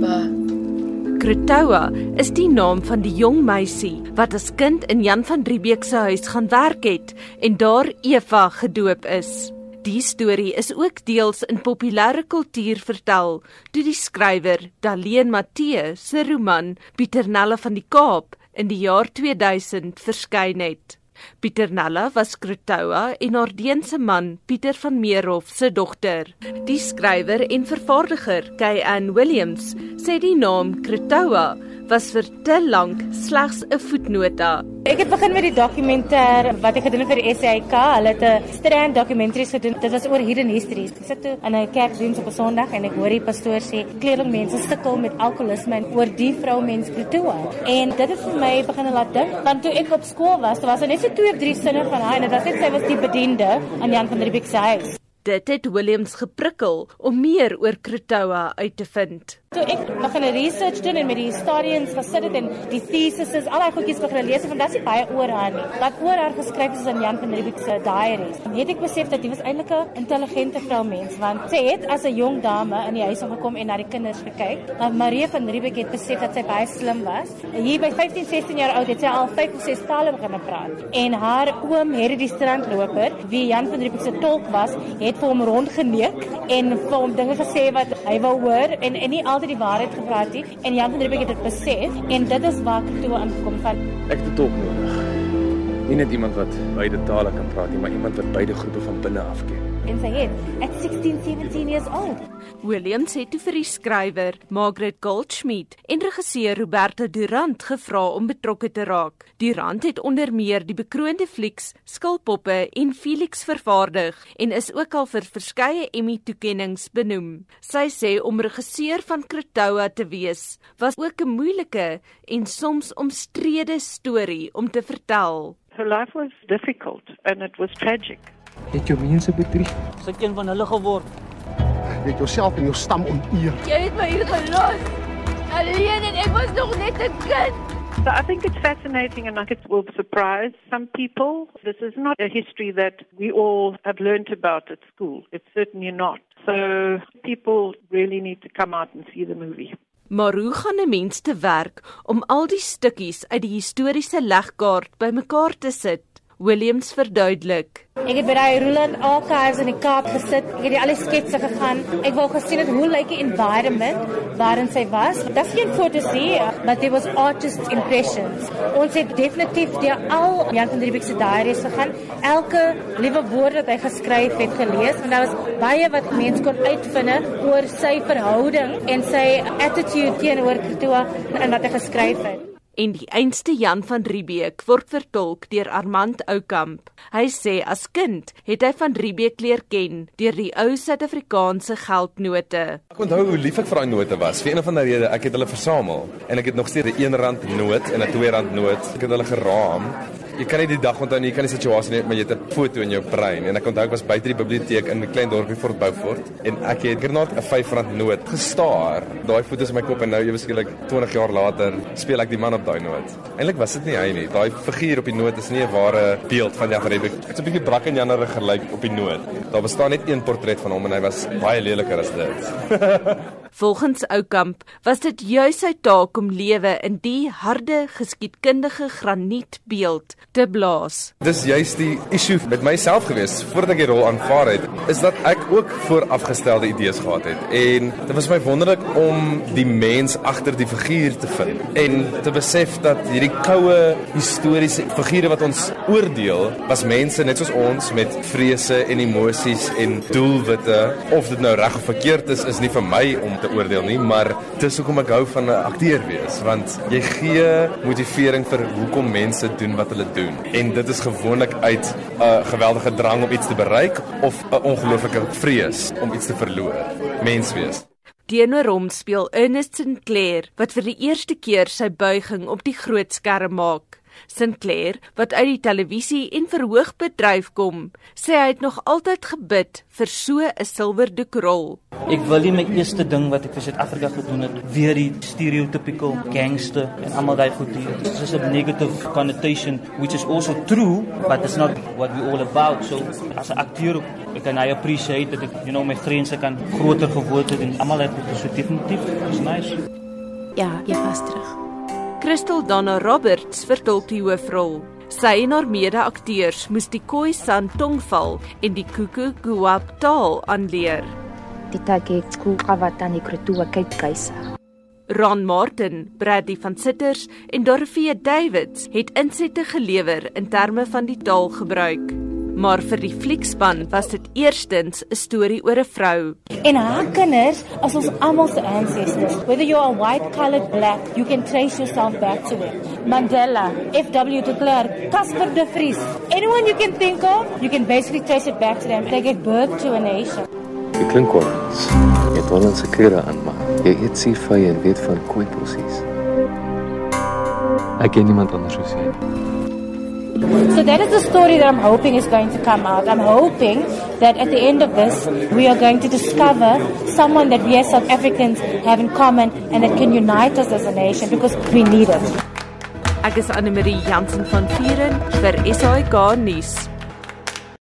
Eva. Kretoua is die naam van die jong meisie wat as kind in Jan van Riebeeck se huis gaan werk het en daar Eva gedoop is. Die storie is ook deels in populêre kultuur vertel deur die skrywer Daleen Matthee se roman Pieternelle van die Kaap in die jaar 2000 verskyn het. Pieternella was Kretoua en haar deense man Pieter van Meerhof se dogter. Die skrywer en vervaardiger K.N. Williams sê die naam Kretoua was vir te lank slegs 'n voetnota. Ek het begin met die dokumentêr wat ek gedoen het vir die SAK. Hulle het 'n strand documentaries gedoen. Dit was oor hidden histories. Ek sit toe in 'n kerkdiens op 'n Sondag en ek hoor die pastoor sê kleerlingmense sukkel met alkoholisme en oor die vroumens Pretoria. En dit het vir my begin laat dink, want toe ek op skool was, was daar net so twee of drie sinne van haar en dit was net sy was die bediende aan Jan van der Beek se huis. Dit het Williams geprikkel om meer oor Kretoua uit te vind. Toe ek begin 'n research doen en met die historians gesit het en die theses, al daai goedjies begin lees, dit is baie oor haar nie. Wat oor haar geskryf is in Jan van Riebeeck se diaries. En het ek besef dat sy was eintlik 'n intelligente vroumens, want sy het as 'n jong dame in die huis gekom en na die kinders gekyk. Maar Marie van Riebeeck het besef dat sy baie slim was. Hier by 15, 16 jaar oud het sy al 5 of 6 tale begin praat. En haar oom, Harry die strandloper, wie Jan van Riebeeck se tolk was, het vir hom rondgeneek en vir hom dinge gesê wat hy wou hoor en en nie altyd die waarheid gepraat het en Jan van Riebeeck het dit besef en dit is waar toe aangekom van ek het tolk nodig. Nie net iemand wat beide tale kan praat nie, maar iemand wat beide groepe van binne af ken en sy het at 16 17 years old. William sê toe vir die skrywer Margaret Goldschmidt en regisseur Roberto Durant gevra om betrokke te raak. Durant het onder meer die bekroonde flieks Skilpoppe en Felix vervaardig en is ook al vir verskeie Emmy-toekenninge benoem. Sy sê om regisseur van Kretoua te wees was ook 'n moeilike en soms omstrede storie om te vertel. Her life was difficult and it was tragic het jou mense bedrieg. Ek een van hulle geword. Jy het jouself en jou stam oneer. Jy het my hier gelos. Alleen en ek was nog net 'n kind. So I think it's fascinating and I think it will surprise some people. This is not a history that we all have learned about at school. It's certainly not. So people really need to come out and see the movie. Maar hoe gaan 'n mens te werk om al die stukkies uit die historiese legkaart bymekaar te sit? Williams verduidelik. Ek het by daai Roland Archives in die Kaap gesit. Ek het die al die sketse gegaan. Ek wou gesien het hoe lyk die environment waarin sy was. Dit is geen foto's nie, but there was artist impressions. Ons het definitief die al Jan van Riebeeck se diaries gegaan. Elke liewe woord wat hy geskryf het gelees en daar was baie wat mense kon uitvind oor sy verhouding en sy attitude teenoor Pretoria en wat hy geskryf het en die einste Jan van Riebeeck word vertolk deur Armand Oukamp. Hy sê as kind het hy van Riebeeck leer ken deur die ou Suid-Afrikaanse geldnote. Ek onthou hoe lief ek vir daai note was. Vir een of ander rede, ek het hulle versamel en ek het nog steeds 'n R1 noot en 'n R2 noot. Ek het hulle geraam jy kan nie die dag onthou nie, jy kan die situasie nie, maar jy het 'n foto in jou brein. En ek onthou ek was buite die biblioteek in 'n klein dorpie Fort Beaufort en ek het gernaat 'n R5 noot gestaar. Daai foto's in my kop en nou ewe skielik 20 jaar later speel ek die man op daai noot. Eintlik was dit nie hy nie. Daai figuur op die noot is nie 'n ware beeld van Jan van Riebeeck. Dit's 'n bietjie brak en Janner gelyk op die noot. Daar bestaan net een portret van hom en hy was baie leliker as dit. Volgens Oukamp was dit juis sy taak om lewe in die harde geskiedkundige granietbeeld te blaas. Dis juis die issue met myself gewees voordat ek die rol aanvaar het, is dat ek ook voorafgestelde idees gehad het en dit was my wonderlik om die mens agter die figuur te vind en te besef dat hierdie koue historiese figure wat ons oordeel, was mense net soos ons met vrese en emosies en doelwitte of dit nou reg of verkeerd is is nie vir my om te oordeel nie, maar dis hoekom ek hou van 'n akteur wees, want jy gee motivering vir hoekom mense doen wat hulle doen. En dit is gewoonlik uit 'n uh, geweldige drang om iets te bereik of 'n ongelooflike vrees om iets te verloor. Mens wees. Teenoor hom speel Ernest Sinclair wat vir die eerste keer sy buiging op die groot skerm maak. Sinclair, wat uit die televisie en verhoogbedryf kom, sê hy het nog altyd gebid vir so 'n silwerdoekrol. Ek wil nie my eerste ding wat ek vir Suid-Afrika gedoen het, weer die stereotypical gangster en almal daai goed hier. This is a negative connotation which is also true, but it's not what we all about. So as 'n akteur ek kan I appreciate dat ek you know my grense kan groter geword het en almal het so definitief. It's nice. Ja, jy was terug. Crystal Donna Roberts vertolk die hoofrol. Sy en haar mede-akteurs moes die Khoi San tongval en die Kuku Guap taal aanleer. Die taggie skool gawat aan die krotua kyk keisa. Ron Martin, Bradley van Sitters en Dorothea Davids het insette gelewer in terme van die taalgebruik. Maar vir die fliekspan was dit eerstens 'n storie oor 'n vrou. En haar kinders as ons almal se ancestors. Whether you are white, colored, black, you can trace yourself back to it. Mandela, F.W. de Klerk, Casper de Vries. Anyone you can think of, you can basically trace it back to them. They gave birth to a nation. Jy klink Collins. Jy het Hollandse klere aan, maar jy eet seevye en weet van kooipossies. Ek ken niemand anders soos jy. So that is the story that I'm hoping is going to come out. I'm hoping that at the end of this, we are going to discover someone that we as South Africans have in common and that can unite us as a nation because we need it. Ek is Anne Marie Jansen van Vieren vir SAK nuus.